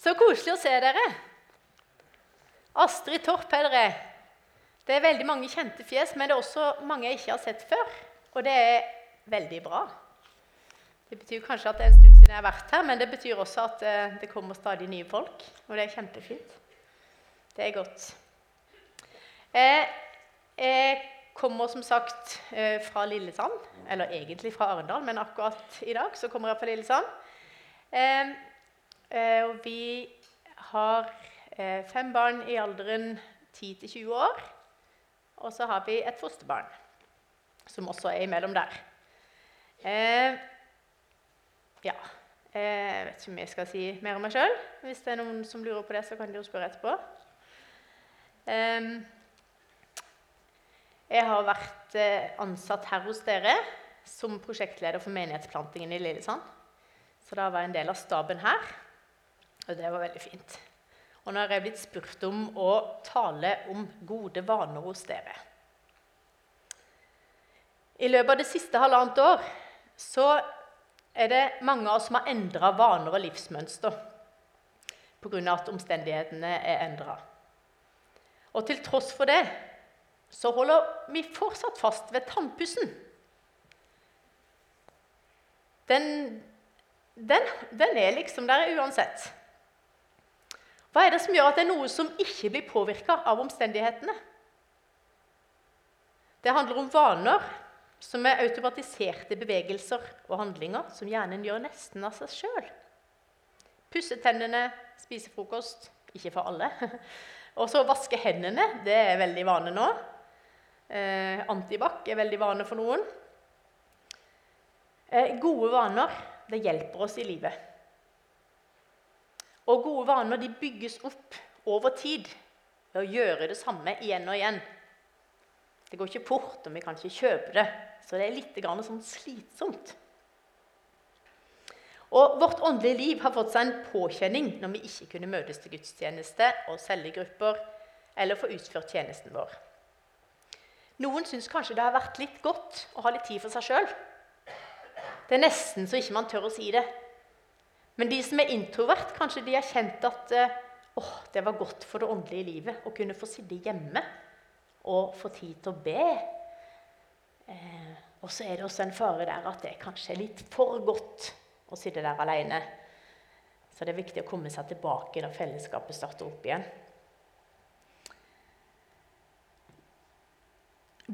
Så koselig å se dere. Astrid Torp er dere. Det er veldig mange kjente fjes, men det er også mange jeg ikke har sett før. Og det er veldig bra. Det betyr kanskje at det er en stund siden jeg har vært her, men det betyr også at eh, det kommer stadig nye folk. Og det er kjempefint. Det er godt. Jeg, jeg kommer som sagt eh, fra Lillesand. Eller egentlig fra Arendal, men akkurat i dag så kommer jeg fra Lillesand. Eh, og vi har fem barn i alderen 10-20 år. Og så har vi et fosterbarn som også er imellom der. Eh, ja. Jeg vet ikke om jeg skal si mer om meg sjøl. Hvis det er noen som lurer på det, så kan de jo spørre etterpå. Eh, jeg har vært eh, ansatt her hos dere som prosjektleder for menighetsplantingen i Lillesand. Så da var jeg en del av staben her, og det var veldig fint. Og nå har jeg blitt spurt om å tale om gode vaner hos dere. I løpet av det siste halvannet år så er det mange av oss som har endra vaner og livsmønster pga. at omstendighetene er endra. Og til tross for det så holder vi fortsatt fast ved tannpussen. Den, den, den er liksom der uansett. Hva er det som gjør at det er noe som ikke blir påvirka av omstendighetene? Det handler om vaner som er automatiserte bevegelser og handlinger som hjernen gjør nesten av seg sjøl. Pusse tennene, spise frokost ikke for alle. Og så vaske hendene. Det er veldig vane nå. Eh, antibac er veldig vane for noen. Eh, gode vaner det hjelper oss i livet. Og gode vaner de bygges opp over tid ved å gjøre det samme igjen og igjen. Det går ikke fort, og vi kan ikke kjøpe det, så det er litt sånn slitsomt. Og Vårt åndelige liv har fått seg en påkjenning når vi ikke kunne møtes til gudstjeneste og cellegrupper eller få utført tjenesten vår. Noen syns kanskje det har vært litt godt å ha litt tid for seg sjøl. Det er nesten så ikke man tør å si det. Men de som er introvert, kanskje de har kjent at eh, åh, det var godt for det åndelige livet å kunne få sitte hjemme og få tid til å be. Eh, og så er det også en fare der at det kanskje er litt for godt å sitte der alene. Så det er viktig å komme seg tilbake når fellesskapet starter opp igjen.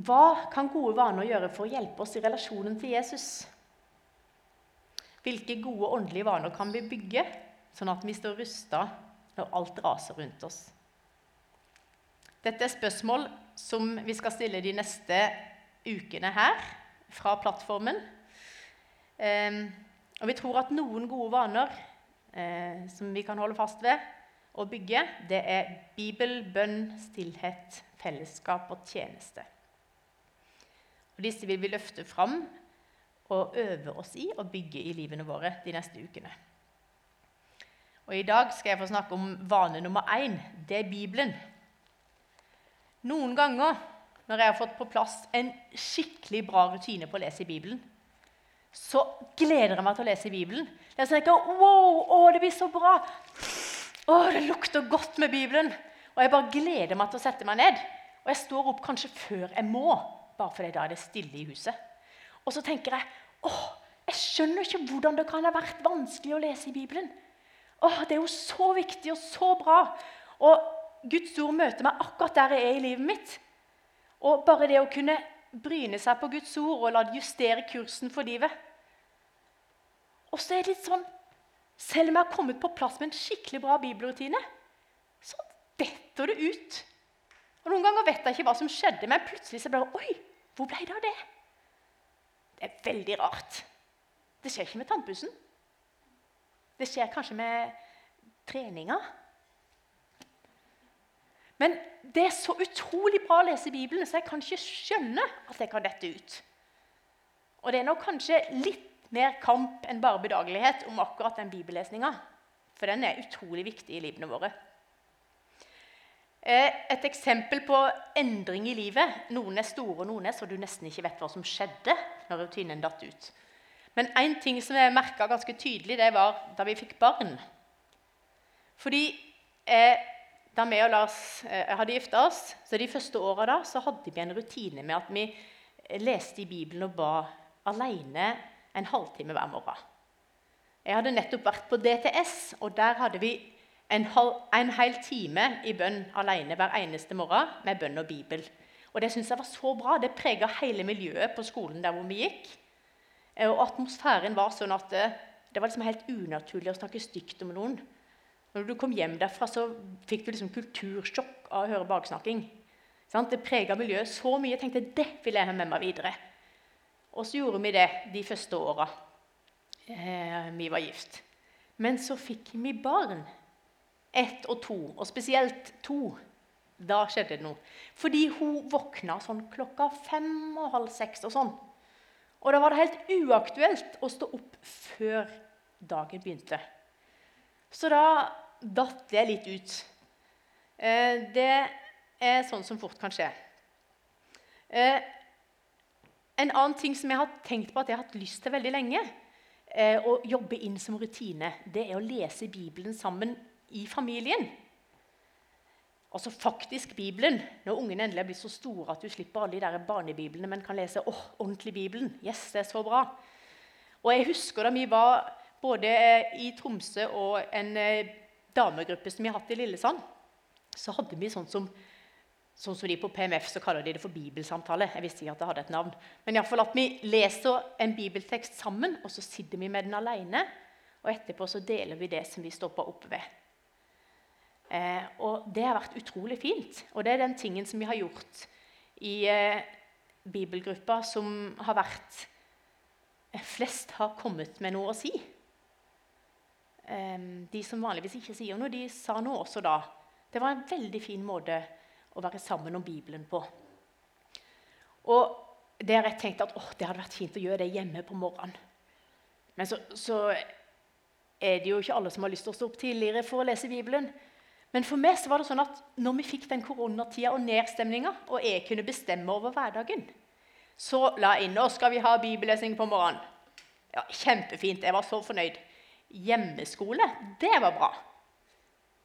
Hva kan gode vaner gjøre for å hjelpe oss i relasjonen til Jesus? Hvilke gode åndelige vaner kan vi bygge, sånn at vi står rusta når alt raser rundt oss? Dette er spørsmål som vi skal stille de neste ukene her fra plattformen. Eh, og vi tror at noen gode vaner eh, som vi kan holde fast ved og bygge, det er Bibel, bønn, stillhet, fellesskap og tjeneste. Og disse vil vi løfte fram og øve oss i og bygge i livene våre de neste ukene. Og I dag skal jeg få snakke om vane nummer én. Det er Bibelen. Noen ganger når jeg har fått på plass en skikkelig bra rutine på å lese i Bibelen, så gleder jeg meg til å lese i Bibelen. Jeg tenker, wow, å, det blir så bra! Å, det lukter godt med Bibelen! Og jeg bare gleder meg til å sette meg ned. Og jeg står opp kanskje før jeg må, bare fordi da er det stille i huset. Og så tenker jeg åh, jeg skjønner ikke hvordan det kan ha vært vanskelig å lese i Bibelen. Åh, Det er jo så viktig og så bra. Og Guds ord møter meg akkurat der jeg er i livet mitt. Og bare det å kunne bryne seg på Guds ord og la det justere kursen for livet. Og så er det litt sånn Selv om jeg har kommet på plass med en skikkelig bra bibelrutine, så detter det ut. Og Noen ganger vet jeg ikke hva som skjedde, men plutselig så bare Oi, hvor ble det av det? Det er veldig rart. Det skjer ikke med tannpussen. Det skjer kanskje med treninga. Men det er så utrolig bra å lese Bibelen, så jeg kan ikke skjønne at jeg kan dette ut. Og det er nok kanskje litt mer kamp enn bare bedagelighet om akkurat den bibellesninga. For den er utrolig viktig i livene våre. Eh, et eksempel på endring i livet. Noen er store, og noen er så du nesten ikke vet hva som skjedde når rutinen datt ut. Men én ting som jeg merka ganske tydelig, det var da vi fikk barn. Fordi eh, da vi og Lars eh, hadde gifta oss, så de første åra da, så hadde vi en rutine med at vi leste i Bibelen og ba alene en halvtime hver morgen. Jeg hadde nettopp vært på DTS, og der hadde vi en, en hel time i bønn alene hver eneste morgen med bønn og Bibel. Og Det synes jeg var så bra. Det prega hele miljøet på skolen der hvor vi gikk. Eh, og atmosfæren var sånn at det, det var liksom helt unaturlig å snakke stygt om noen. Når du kom hjem derfra, så fikk du liksom kultursjokk av å høre baksnakking. Det prega miljøet så mye. Jeg tenkte det vil jeg ha med meg videre. Og så gjorde vi det de første åra eh, vi var gift. Men så fikk vi barn. Ett og to, og spesielt to. Da skjedde det noe. Fordi hun våkna sånn klokka fem og halv seks og sånn. Og da var det helt uaktuelt å stå opp før dagen begynte. Så da datt det litt ut. Eh, det er sånn som fort kan skje. Eh, en annen ting som jeg har tenkt på at jeg har hatt lyst til veldig lenge, eh, å jobbe inn som rutine, det er å lese Bibelen sammen i familien. Altså faktisk Bibelen. Når ungene endelig er blitt så store at du slipper alle de der barnebiblene, men kan lese åh, ordentlig Bibelen. Yes, det er så bra. Og jeg husker da vi var både i Tromsø og en eh, damegruppe som vi har hatt i Lillesand, så hadde vi sånn som Sånn som de På PMF så kaller de det for bibelsamtale. Jeg visste ikke at det hadde et navn. Men i alle fall at vi leser en bibeltekst sammen, og så sitter vi med den alene. Og etterpå så deler vi det som vi stopper opp ved. Eh, og det har vært utrolig fint. Og det er den tingen som vi har gjort i eh, bibelgruppa som har vært eh, Flest har kommet med noe å si. Eh, de som vanligvis ikke sier noe, de sa noe også da. Det var en veldig fin måte å være sammen om Bibelen på. Og det har jeg tenkt at åh, det hadde vært fint å gjøre det hjemme på morgenen. Men så, så, er det jo ikke alle som har lyst til å stå opp tidligere for å lese Bibelen. Men for meg så var det sånn at når vi fikk den koronatida og nedstemninga, og jeg kunne bestemme over hverdagen, så la jeg inn nå skal vi ha bibellesing på morgenen. Ja, Kjempefint. Jeg var så fornøyd. Hjemmeskole, det var bra.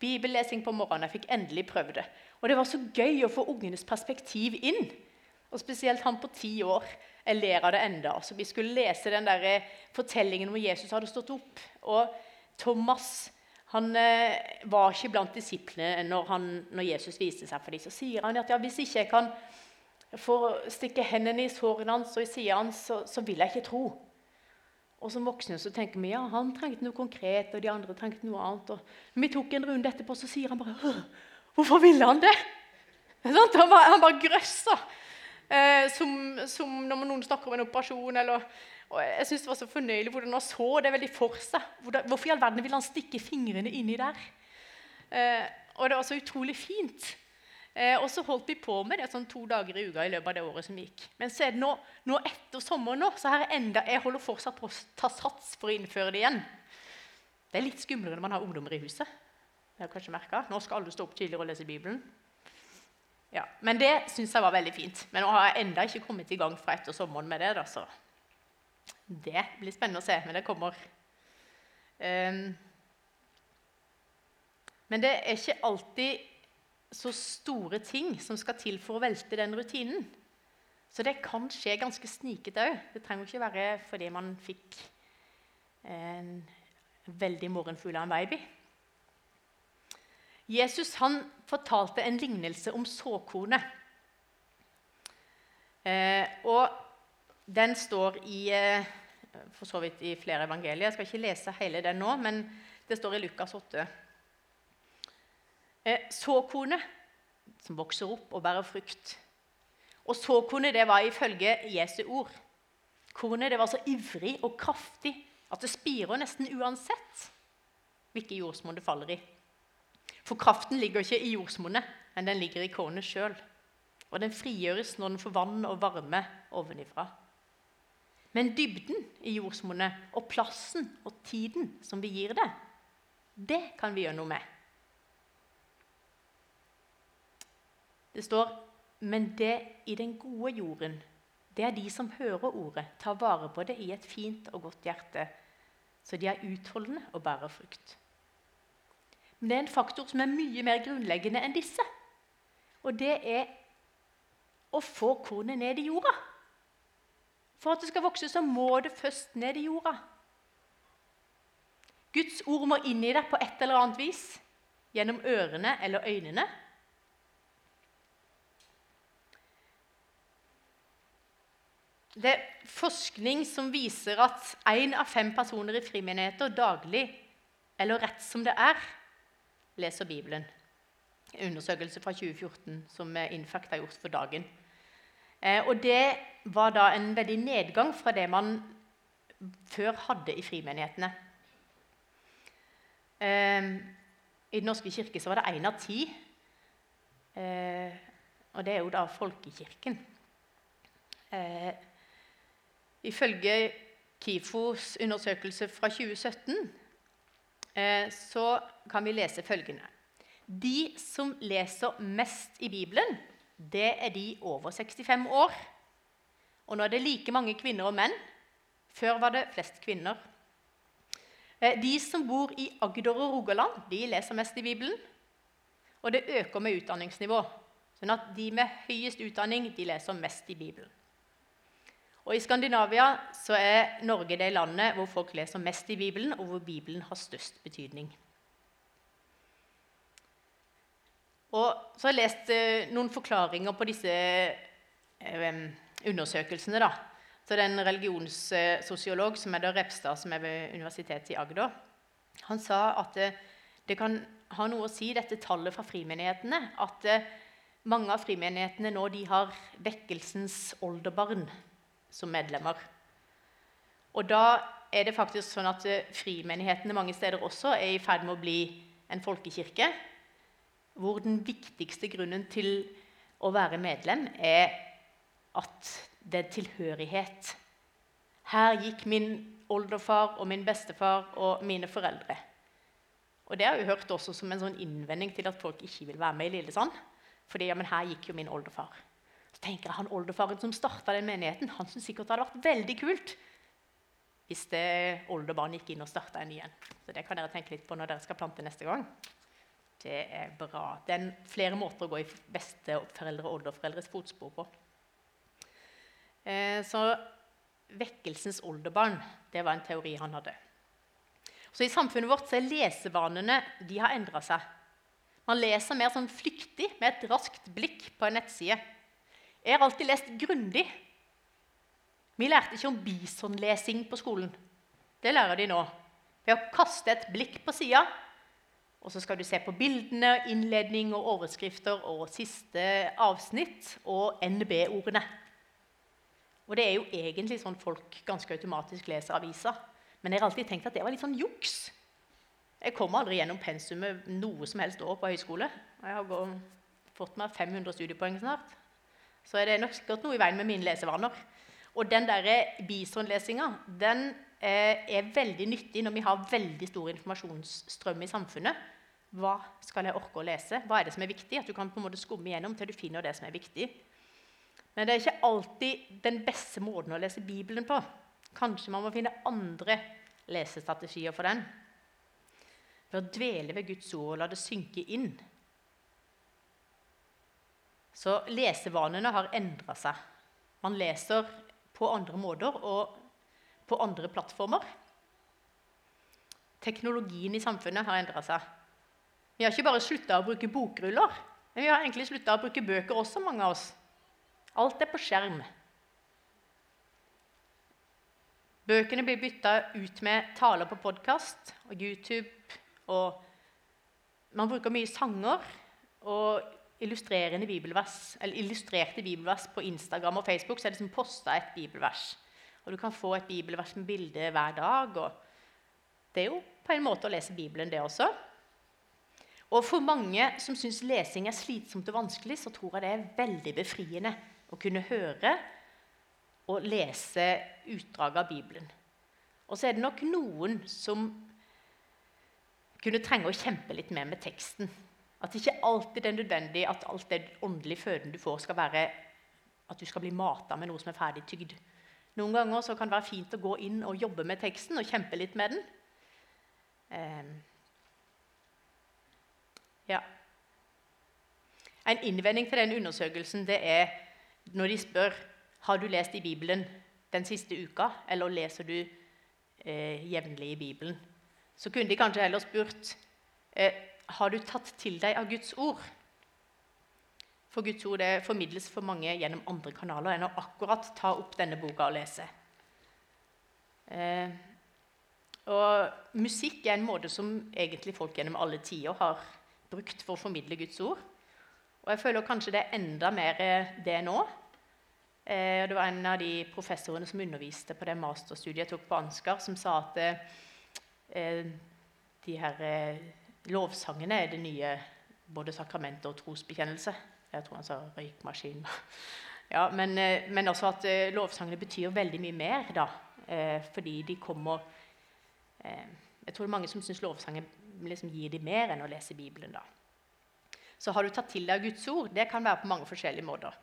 Bibellesing på morgenen. Jeg fikk endelig prøvd det. Og det var så gøy å få ungenes perspektiv inn. Og spesielt han på ti år. Jeg ler av det enda. Så vi skulle lese den der eh, fortellingen hvor Jesus hadde stått opp. Og Thomas han eh, var ikke blant disiplene når, han, når, Jesus viste seg for dem. Så sier han at ja, hvis ikke jeg kan få stikke hendene i sårene hans og i sida hans, så, så, vil jeg ikke tro. Og som voksne så tenker vi ja, han trengte noe konkret, og de andre trengte noe annet. Og vi tok en runde etterpå, så sier han bare Hvorfor ville han det? Han bare, han bare grøssa. Eh, som, som, når noen snakker om en operasjon. Eller, og jeg synes det var så fornøyelig hvordan han så det veldig for seg. Hvorfor i all verden ville han stikke fingrene inni der? Eh, og det var så utrolig fint. Eh, og så holdt vi på med det sånn to dager i uka i løpet av det året som gikk. Men så er det nå, nå etter sommeren nå, så her er enda, jeg holder fortsatt på å ta sats for å innføre det igjen. Det er litt skumlere når man har ungdommer i huset. Det har kanskje merket. Nå skal alle stå opp tidligere og lese Bibelen. Ja, Men det syns jeg var veldig fint. Men nå har jeg enda ikke kommet i gang fra etter sommeren med det. Da, så det blir spennende å se, men det kommer. Um, men det er ikke alltid så store ting som skal til for å velte den rutinen. Så det kan skje ganske snikete òg. Det trenger ikke være fordi man fikk en veldig morgenfugl av en baby. Jesus han fortalte en lignelse om såkornet. Eh, og den står i, eh, for så vidt i flere evangelier. Jeg skal ikke lese hele den nå, men det står i Lukas 8. Såkone, såkornet som vokser opp og bærer frukt. Og såkornet det var ifølge Jesu ord. Kornet det var så ivrig og kraftig at det spirer nesten uansett hvilken jordsmonn det faller i. For kraften ligger ikke i jordsmonnet, men den ligger i kornet sjøl. Og den frigjøres når den får vann og varme ovenifra. Men dybden i jordsmonnet og plassen og tiden som vi gir det, det kan vi gjøre noe med. Det står men det i den gode jorden, det er de som hører ordet, tar vare på det i et fint og godt hjerte, så de er utholdende og bærer frukt. Men det er en faktor som er mye mer grunnleggende enn disse. Og det er å få kornet ned i jorda. For at det skal vokse, så må det først ned i jorda. Guds ord må inn i det på et eller annet vis. Gjennom ørene eller øynene. Det er forskning som viser at én av fem personer i frimenigheter daglig, eller rett som det er, leser Bibelen. En undersøkelse fra 2014 som Infact har gjort for dagen. Eh, og det var da en veldig nedgang fra det man før hadde i frimenighetene. Eh, I Den norske kirke så var det én av ti. Eh, og det er jo da folkekirken. Ifølge KIFOs undersøkelse fra 2017 så kan vi lese følgende De som leser mest i Bibelen, det er de over 65 år. Og nå er det like mange kvinner og menn. Før var det flest kvinner. Eh, de som bor i Agder og Rogaland, de leser mest i Bibelen. Og det øker med utdanningsnivå. Sånn at de med høyest utdanning de leser mest i Bibelen. Og I Skandinavia så er Norge det landet hvor folk leser mest i Bibelen, og hvor Bibelen har størst betydning. Og så har jeg lest eh, noen forklaringer på disse eh, undersøkelsene. da. Så det er en religionssosiolog som er der Repstad, som er ved Universitetet i Agder. Han sa at det, det, kan ha noe å si, dette tallet fra frimenighetene, at eh, mange av frimenighetene nå de har vekkelsens oldebarn som medlemmer. Og da er det faktisk sånn at eh, frimenighetene mange steder også er i ferd med å bli en folkekirke hvor den viktigste grunnen til å være medlem er at det er tilhørighet. Her gikk min oldefar og min bestefar og mine foreldre. Og Det har jeg hørt også som en sånn innvending til at folk ikke vil være med i Lillesand. Fordi ja, men her gikk jo min oldefar. Så tenker jeg Han oldefaren som starta den menigheten, han syntes sikkert det hadde vært veldig kult hvis det oldebarnet gikk inn og starta en ny en. Så det kan dere tenke litt på når dere skal plante neste gang. Det er bra. Det er flere måter å gå i besteforeldre og oldeforeldres fotspor på. Eh, så vekkelsens oldebarn det var en teori han hadde. Så I samfunnet vårt så er lesevanene de har endra seg. Man leser mer sånn flyktig med et raskt blikk på en nettside. Jeg har alltid lest grundig. Vi lærte ikke om bisonlesing på skolen. Det lærer de nå. Ved å kaste et blikk på sida og så skal du se på bildene, innledning og overskrifter og siste avsnitt og NB-ordene. Og det er jo egentlig sånn folk ganske automatisk leser aviser. Men jeg har alltid tenkt at det var litt sånn juks. Jeg kommer aldri gjennom pensumet noe som helst år på høyskole. Jeg har fått meg 500 studiepoeng snart. Så er det nok sikkert noe i veien med mine lesevaner. Og den der bison-lesinga den eh, er veldig nyttig når vi har veldig stor informasjonsstrøm i samfunnet. Hva skal jeg orke å lese? Hva er det som er viktig? At du kan på en måte skumme gjennom til du finner det som er viktig. Men det er ikke alltid den beste måten å lese Bibelen på. Kanskje man må finne andre lesestrategier for den. Ved å dvele ved Guds ord og la det synke inn. Så lesevanene har endra seg. Man leser på andre måter og på andre plattformer. Teknologien i samfunnet har endra seg. Vi har ikke bare slutta å bruke bokruller, men vi har egentlig slutta å bruke bøker også, mange av oss. Alt er på skjerm. Bøkene blir bytta ut med taler på podkast og YouTube. Og man bruker mye sanger og illustrerende bibelvers, eller illustrerte bibelvers på Instagram og Facebook. så er det som posta et bibelvers. Og Du kan få et bibelvers med bilde hver dag. og Det er jo på en måte å lese Bibelen, det også. Og for mange som syns lesing er slitsomt og vanskelig, så tror jeg det er veldig befriende å kunne høre og lese utdrag av Bibelen. Og så er det nok noen som kunne trenge å kjempe litt mer med teksten. At det ikke alltid er nødvendig at alt det åndelige føden du får, skal være at du skal bli mata med noe som er ferdig tygd. Noen ganger kan det være fint å gå inn og jobbe med teksten og kjempe litt med den. Eh, Ja. En innvending til den undersøkelsen det er når de spør har du lest i Bibelen den siste uka, eller leser du eh, jevnlig i Bibelen. Så kunne de kanskje heller spurt eh, har du tatt til deg av Guds ord. For Guds ord det formidles for mange gjennom andre kanaler enn å akkurat ta opp denne boka og lese. Eh, og musikk er en måte som egentlig folk gjennom alle tider har brukt for å formidle Guds ord. Og jeg føler kanskje det er enda mer det nå. Eh, det var en av de professorene som underviste på det masterstudiet jeg tok på Ansgar, som sa at eh, de her eh, lovsangene er det nye både sakramentet og trosbekjennelse. Jeg tror han sa røykmaskin. Ja, men, eh, men, også at lovsangene betyr veldig mye mer, da. Eh, fordi de kommer eh, Jeg tror det er mange som syns lovsanger liksom gir dem mer enn å lese Bibelen. da. Så har du tatt til deg Guds ord? Det kan være på mange forskjellige måter.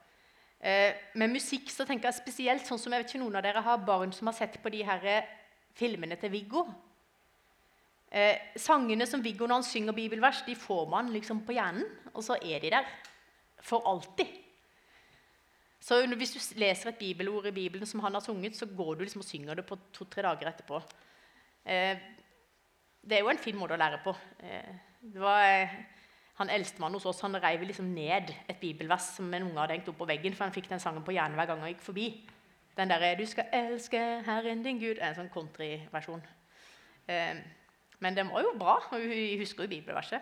Eh, med musikk så tenker jeg spesielt sånn som jeg vet ikke noen av dere har barn som har sett på de her eh, filmene til Viggo. Eh, sangene som Viggo når han synger bibelvers, de får man liksom på hjernen, og så er de der for alltid. Så Hvis du leser et bibelord i Bibelen som han har sunget, så går du liksom og synger det på to-tre dager etterpå. Eh, det er jo en fin måte å lære på. Eh, det var eh, Han Eldstemann hos oss han reiv liksom ned et bibelvers som en unge hadde hengt opp på veggen, for han fikk den sangen på hjernen hver gang han gikk forbi. Den der 'Du skal elske Herren din Gud' er en sånn countryversjon. Eh, men den var jo bra, og vi husker jo bibelverset.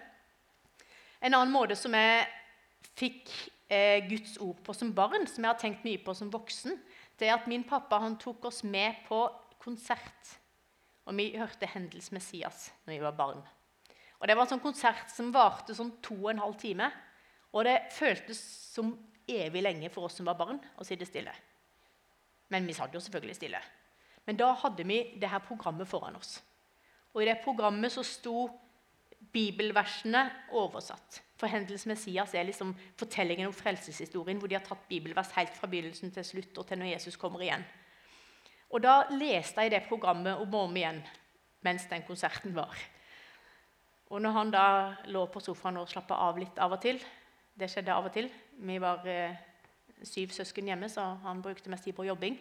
En annen måte som jeg fikk Guds ord på som barn, som jeg har tenkt mye på som voksen, det er at min pappa han tok oss med på konsert. Og vi hørte Hendels Messias når vi var barn. Og Det var en sånn konsert som varte sånn to og en halv time. Og det føltes som evig lenge for oss som var barn, å sitte stille. Men vi satt jo selvfølgelig stille. Men da hadde vi det her programmet foran oss. Og i det programmet så sto bibelversene oversatt. For Hendels Messias er liksom fortellingen om frelseshistorien hvor de har tatt bibelvers helt fra begynnelsen til slutt og til når Jesus kommer igjen. Og Da leste jeg det programmet om og om igjen mens den konserten var. Og når han da lå på sofaen og slappa av litt av og til Det skjedde av og til. Vi var eh, syv søsken hjemme, så han brukte mest tid på jobbing.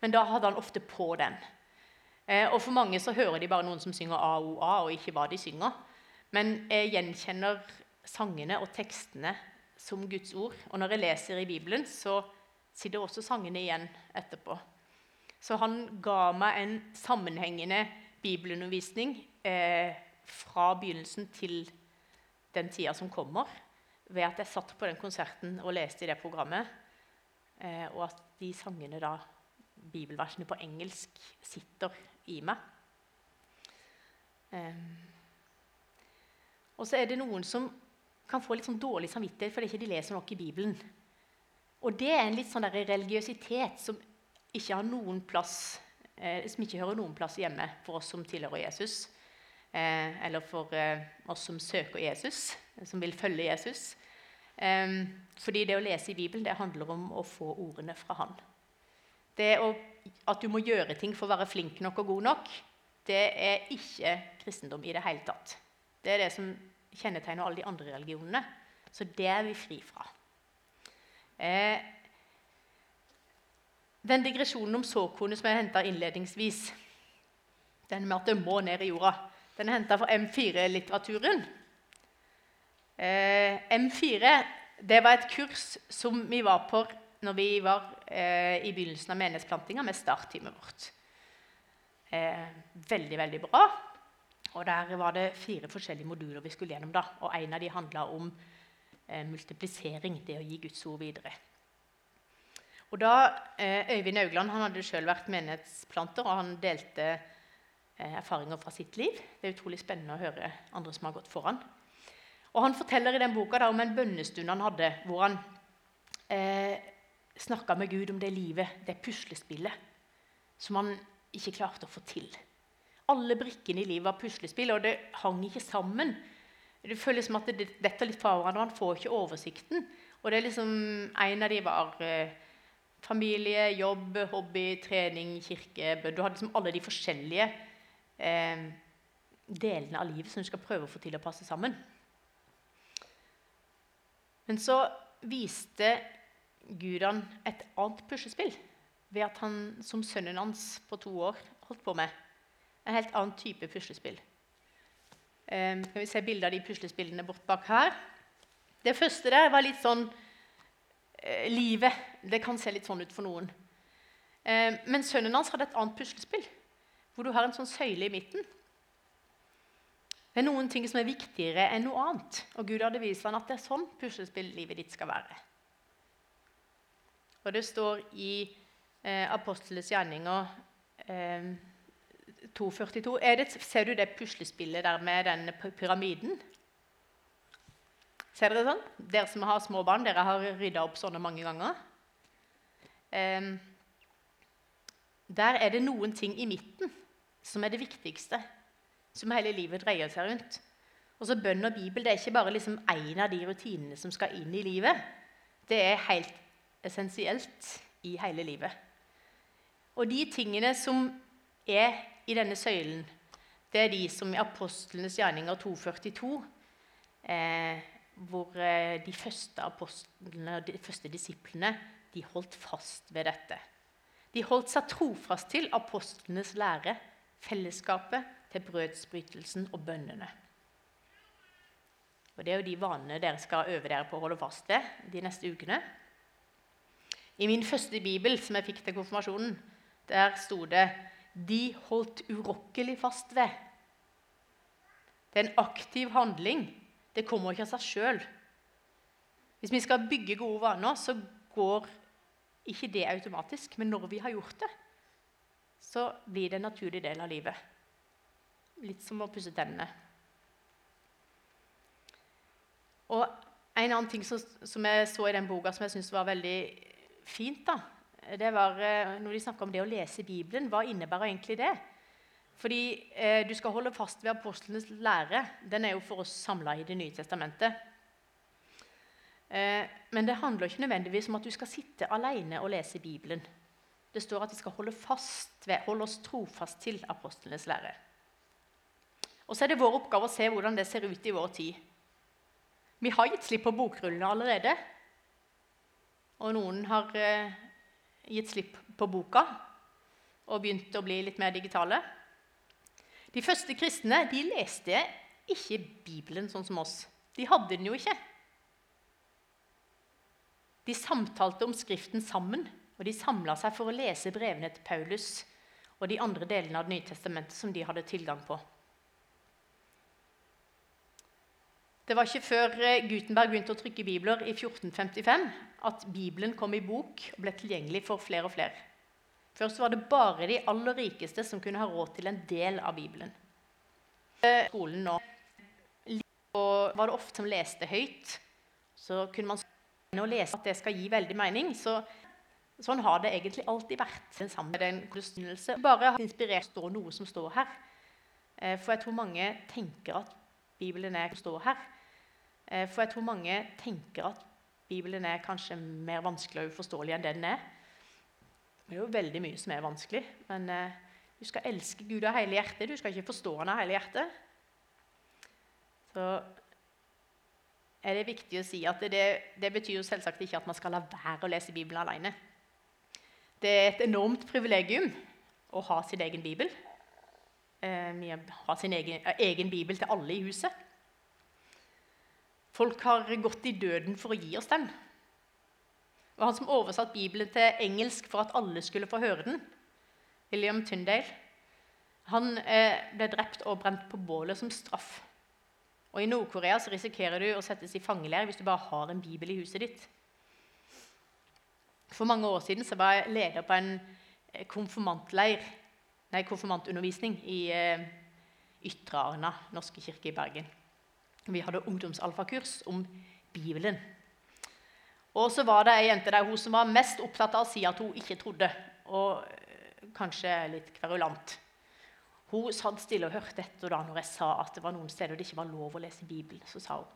Men da hadde han ofte på den. Eh, og for mange så hører de bare noen som synger AOA, og ikke hva de synger. Men jeg gjenkjenner sangene og tekstene som Guds ord. Og når jeg leser i Bibelen, så sitter også sangene igjen etterpå. Så han ga meg en sammenhengende bibelundervisning eh, fra begynnelsen til den tida som kommer, ved at jeg satt på den konserten og leste i det programmet, eh, og at de sangene da, bibelversene på engelsk, sitter i meg. Eh, og så er det noen som kan få litt sånn dårlig samvittighet fordi ikke de leser nok i Bibelen. Og det er en litt sånn religiøsitet som ikke, har noen plass, eh, som ikke hører noen plass hjemme for oss som tilhører Jesus. Eh, eller for eh, oss som søker Jesus, som vil følge Jesus. Eh, fordi det å lese i Bibelen det handler om å få ordene fra Han. Det å, At du må gjøre ting for å være flink nok og god nok, det er ikke kristendom i det hele tatt. Det er det som kjennetegner alle de andre religionene. Så det er vi fri fra. Eh, den digresjonen om såkornet som jeg henta innledningsvis, den med at det må ned i jorda, den er henta fra M4-litteraturen. Eh, M4 det var et kurs som vi var på når vi var eh, i begynnelsen av menighetsplantinga med startteamet vårt. Eh, veldig, veldig bra. Og Der var det fire forskjellige moduler vi skulle gjennom. da, og En av de handla om eh, multiplisering, det å gi Guds ord videre. Og da, eh, Øyvind Augland han hadde selv vært menighetsplanter, og han delte eh, erfaringer fra sitt liv. Det er utrolig spennende å høre andre som har gått foran. Og Han forteller i den boka om en bønnestund han hadde, hvor han eh, snakka med Gud om det livet, det puslespillet, som han ikke klarte å få til. Alle brikkene i livet var puslespill, og det hang ikke sammen. Det føles som at det detter litt fra hverandre, og han får ikke oversikten. Og det er liksom, En av de var eh, familie, jobb, hobby, trening, kirke, bønn. Du har liksom alle de forskjellige eh, delene av livet som du skal prøve å få til å passe sammen. Men så viste Gud han et annet puslespill ved at han som sønnen hans på to år holdt på med. En helt annen type puslespill. Eh, skal vi se bilde av de puslespillene bort bak her? Det første der var litt sånn eh, Livet. Det kan se litt sånn ut for noen. Eh, men sønnen hans hadde et annet puslespill, hvor du har en sånn søyle i midten. Det er noen ting som er viktigere enn noe annet. Og Gud hadde vist ham at det er sånn puslespill livet ditt skal være. Og det står i eh, Apostlenes gjerninger eh, 242 det, Ser du det puslespillet der med den pyramiden? Ser dere sånn? Dere som har små barn, dere har rydda opp sånne mange ganger. Der er det noen ting i midten som er det viktigste, som hele livet dreier seg rundt. Og så Bønn og Bibel det er ikke bare liksom en av de rutinene som skal inn i livet. Det er helt essensielt i hele livet. Og de tingene som er i denne søylen, det er de som i Apostlenes gjerninger 242 eh, Hvor eh, de første apostlene og de første disiplene de holdt fast ved dette. De holdt seg trofast til apostlenes lære, fellesskapet, til brødsbrytelsen og bønnene. Og Det er jo de vanene dere skal øve dere på å holde fast ved de neste ukene. I min første bibel, som jeg fikk til konfirmasjonen, der sto det 'De holdt urokkelig fast ved'. Det er en aktiv handling. Det kommer ikke av seg sjøl. Hvis vi skal bygge gode vaner, så går ikke det automatisk, men når vi har gjort det, så blir det en naturlig del av livet. Litt som å pusse tennene. Og En annen ting som, som jeg så i den boka som jeg syntes var veldig fint, da, det var eh, når de snakka om det å lese Bibelen. Hva innebærer egentlig det? Fordi eh, Du skal holde fast ved apostlenes lære. Den er jo for oss samla i Det nye testamentet. Eh, men det handler ikke nødvendigvis om at du skal sitte alene og lese Bibelen. Det står at vi skal holde, ved, holde oss trofast til apostlenes lære. Og så er det vår oppgave å se hvordan det ser ut i vår tid. Vi har gitt slipp på bokrullene allerede. Og noen har eh, gitt slipp på boka og begynt å bli litt mer digitale. De første kristne de leste ikke Bibelen sånn som oss. De hadde den jo ikke. De samtalte om Skriften sammen, og de samla seg for å lese brevene til Paulus og de andre delene av Det nye testamentet som de hadde tilgang på. Det var ikke før eh, Gutenberg begynte å trykke bibler i 1455 at Bibelen kom i bok og ble tilgjengelig for flere og flere. Først var det bare de aller rikeste som kunne ha råd til en del av Bibelen. Skolen nå var det ofte som leste høyt. Så kunne man å lese at det skal gi veldig mening. Så, sånn har det egentlig alltid vært. Den samme den Bare har inspirert stå noe som står her. Eh, for jeg tror mange tenker at Bibelen er står her. Eh, for jeg tror mange tenker at Bibelen er kanskje mer vanskelig og uforståelig enn den er. Det er jo veldig mye som er vanskelig, men eh, du skal elske Gud av hele hjertet. Du skal ikke forstå Han av hele hjertet. Så er det viktig å si at det, det betyr jo selvsagt ikke at man skal la være å lese Bibelen alene. Det er et enormt privilegium å ha sin egen bibel. Vi har sin egen, egen bibel til alle i huset. Folk har gått i døden for å gi oss den. Og han som oversatte Bibelen til engelsk for at alle skulle få høre den, William Tyndale, han eh, ble drept og brent på bålet som straff og I Nord-Korea så risikerer du å settes i fangeleir hvis du bare har en bibel i huset ditt. For mange år siden så var jeg leder på en eh, konfirmantleir, nei, konfirmantundervisning i eh, Ytre Arna norske kirke i Bergen. Vi hadde ungdomsalfakurs om Bibelen. Og så var det ei jente der hun som var mest opptatt av å si at hun ikke trodde. Og eh, kanskje litt kverulant. Hun satt stille og hørte etter da når jeg sa at det var noen steder det ikke var lov å lese Bibelen. Så sa hun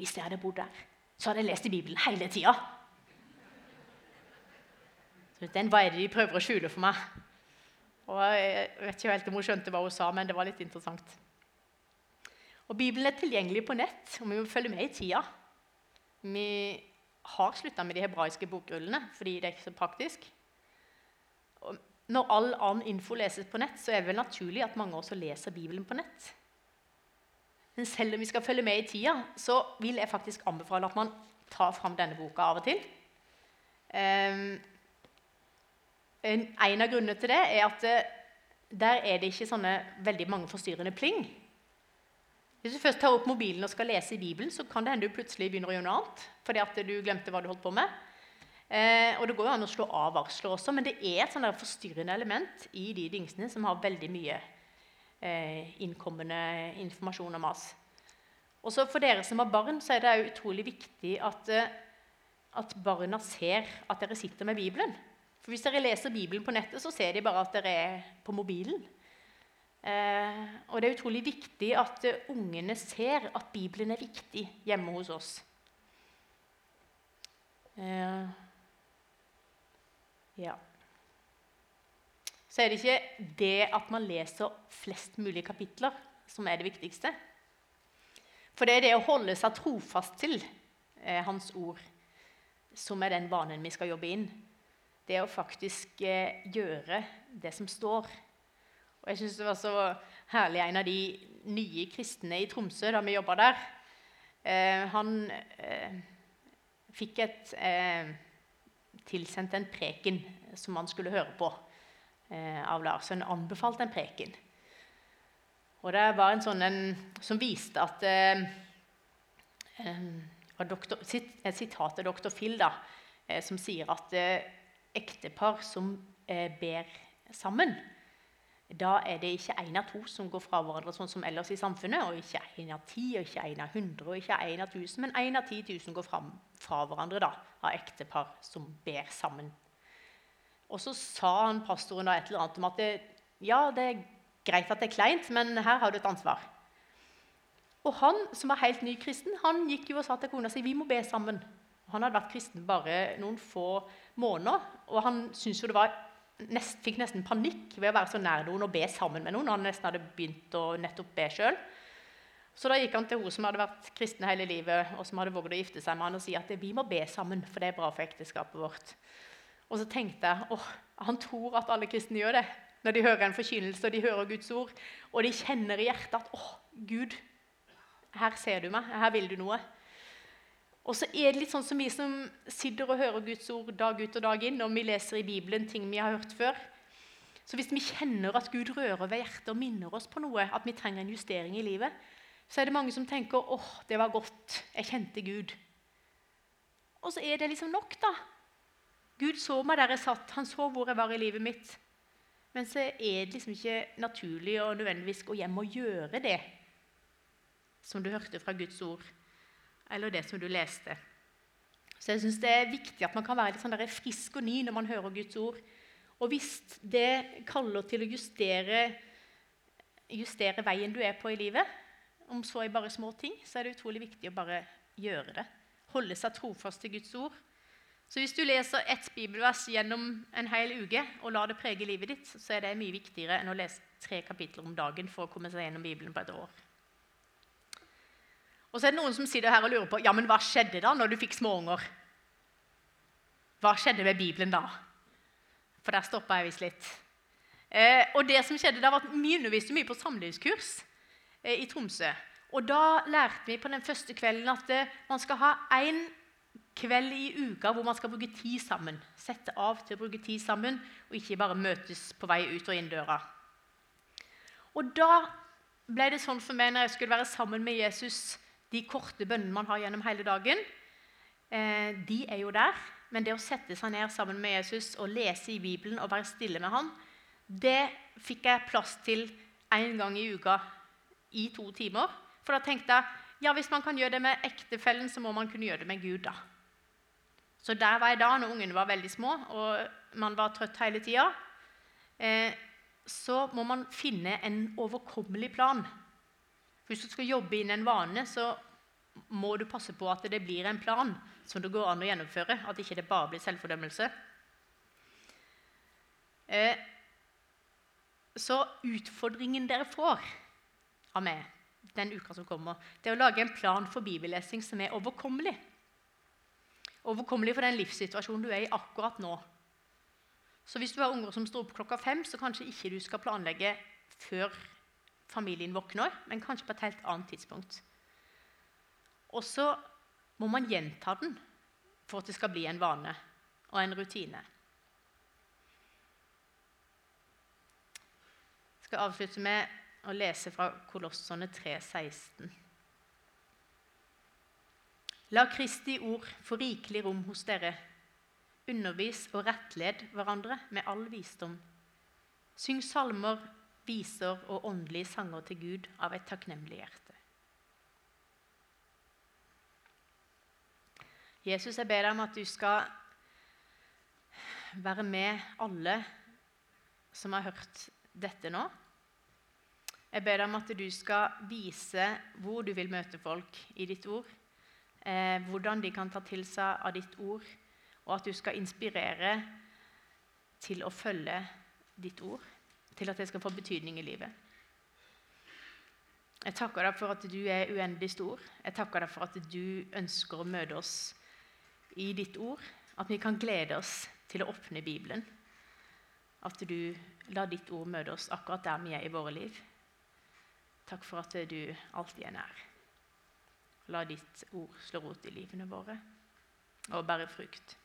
hvis jeg hadde bodd der, så hadde jeg lest i Bibelen hele tida. Den er det de prøver å skjule for meg. Og Jeg vet ikke helt om hun skjønte hva hun sa, men det var litt interessant. Og Bibelen er tilgjengelig på nett, og vi må følge med i tida. Vi har slutta med de hebraiske bokrullene fordi det er ikke så praktisk. Når all annen info leses på nett, så er det vel naturlig at mange også leser Bibelen på nett. Men selv om vi skal følge med i tida, så vil jeg faktisk anbefale at man tar fram denne boka av og til. Um, en av grunnene til det er at eh, der er det ikke sånne veldig mange forstyrrende pling. Hvis du først tar opp mobilen og skal lese i Bibelen, så kan det hende du plutselig begynner å gjøre noe annet. fordi at du glemte hva du holdt på med. Eh, og Det går jo an å slå av varsler også, men det er et sånn forstyrrende element i de dingsene som har veldig mye eh, innkommende informasjon og mas. Også For dere som har barn, så er det utrolig viktig at, eh, at barna ser at dere sitter med Bibelen. For Hvis dere leser Bibelen på nettet, så ser de bare at dere er på mobilen. Eh, og det er utrolig viktig at uh, ungene ser at Bibelen er viktig hjemme hos oss. Eh, ja. Så er det ikke det at man leser flest mulig kapitler, som er det viktigste. For det er det å holde seg trofast til eh, Hans ord som er den vanen vi skal jobbe inn. Det å faktisk eh, gjøre det som står. Og jeg synes det var så herlig En av de nye kristne i Tromsø da vi jobba der, eh, han eh, fikk et eh, tilsendt en preken som han skulle høre på eh, av Lars. Han anbefalte en preken. Og det var en sånn en, som viste at eh, doktor, Et sitat av doktor Phil da, eh, som sier at ektepar som ber sammen da er det ikke én av to som går fra hverandre sånn som ellers i samfunnet. Og ikke én av ti, og ikke én av hundre, og ikke én av tusen, men én av ti tusen går fra, fra hverandre da, av ektepar som ber sammen. Og så sa han pastoren da et eller annet om at det, ja, det er greit at det er kleint, men her har du et ansvar. Og han som var helt ny kristen, han gikk jo og sa til kona si vi må be sammen. Han hadde vært kristen bare noen få måneder, og han syntes jo det var nest, fikk nesten panikk ved å være så nær noen og be sammen med noen. Han nesten hadde begynt å nettopp be selv. Så da gikk han til hun som hadde vært kristen hele livet, og som hadde våget å gifte seg med han, og si at vi må be sammen, for det er bra for ekteskapet vårt. Og så tenkte jeg åh, han tror at alle kristne gjør det når de hører en forkynnelse og de hører Guds ord, og de kjenner i hjertet at åh, Gud, her ser du meg, her vil du noe. Og så er det litt sånn som vi som sitter og hører Guds ord dag ut og dag inn, og vi leser i Bibelen ting vi har hørt før. Så hvis vi kjenner at Gud rører ved hjertet og minner oss på noe, at vi trenger en justering i livet, så er det mange som tenker åh, det var godt, jeg kjente Gud. Og så er det liksom nok, da. Gud så meg der jeg satt, han så hvor jeg var i livet mitt. Men så er det liksom ikke naturlig og nødvendigvis gå hjem og gjøre det som du hørte fra Guds ord eller det som du leste. Så jeg synes Det er viktig at man kan være litt sånn frisk og ny når man hører Guds ord. Og hvis det kaller til å justere, justere veien du er på i livet, om så er bare små ting, så er det utrolig viktig å bare gjøre det. Holde seg trofast til Guds ord. Så hvis du leser ett bibelvers gjennom en hel uke og lar det prege livet ditt, så er det mye viktigere enn å lese tre kapitler om dagen for å komme seg gjennom Bibelen på et år. Og så er det noen som sitter her og lurer på ja, men hva skjedde da når du fikk småunger. Hva skjedde med Bibelen da? For der stoppa jeg visst litt. Eh, og det som skjedde, da var at Vi underviste mye på samlivskurs eh, i Tromsø. Og Da lærte vi på den første kvelden at eh, man skal ha én kveld i uka hvor man skal bruke tid sammen. Sette av til å bruke tid sammen, og ikke bare møtes på vei ut og inn døra. Og da ble det sånn for meg når jeg skulle være sammen med Jesus de korte bønnene man har gjennom hele dagen, eh, de er jo der. Men det å sette seg ned sammen med Jesus og lese i Bibelen og være stille med ham, det fikk jeg plass til én gang i uka i to timer. For da tenkte jeg ja, hvis man kan gjøre det med ektefellen, så må man kunne gjøre det med Gud. da. Så der var jeg da når ungene var veldig små og man var trøtt hele tida. Eh, så må man finne en overkommelig plan hvis du skal jobbe inn en vane, så må du passe på at det blir en plan som det går an å gjennomføre. At ikke det bare blir selvfordømmelse. Eh, så utfordringen dere får av meg den uka som kommer, det er å lage en plan for bibellesing som er overkommelig. overkommelig for den livssituasjonen du er i akkurat nå. Så hvis du har unger som står opp klokka fem, så kanskje ikke du skal planlegge før familien våkner, men kanskje på et helt annet tidspunkt. Og så må man gjenta den for at det skal bli en vane og en rutine. Jeg skal avslutte med å lese fra Kolossene 3,16. La Kristi ord få rikelig rom hos dere. Undervis og rettled hverandre med all visdom. Syng salmer, viser og åndelige sanger til Gud av et takknemlig hjerte. Jesus, jeg ber deg om at du skal være med alle som har hørt dette nå. Jeg ber deg om at du skal vise hvor du vil møte folk i ditt ord. Eh, hvordan de kan ta til seg av ditt ord, og at du skal inspirere til å følge ditt ord til at det skal få betydning i livet. Jeg takker deg for at du er uendelig stor. Jeg takker deg for at du ønsker å møte oss i ditt ord. At vi kan glede oss til å åpne Bibelen. At du lar ditt ord møte oss akkurat der vi er i våre liv. Takk for at du alltid er nær. La ditt ord slå rot i livene våre og bære frukt.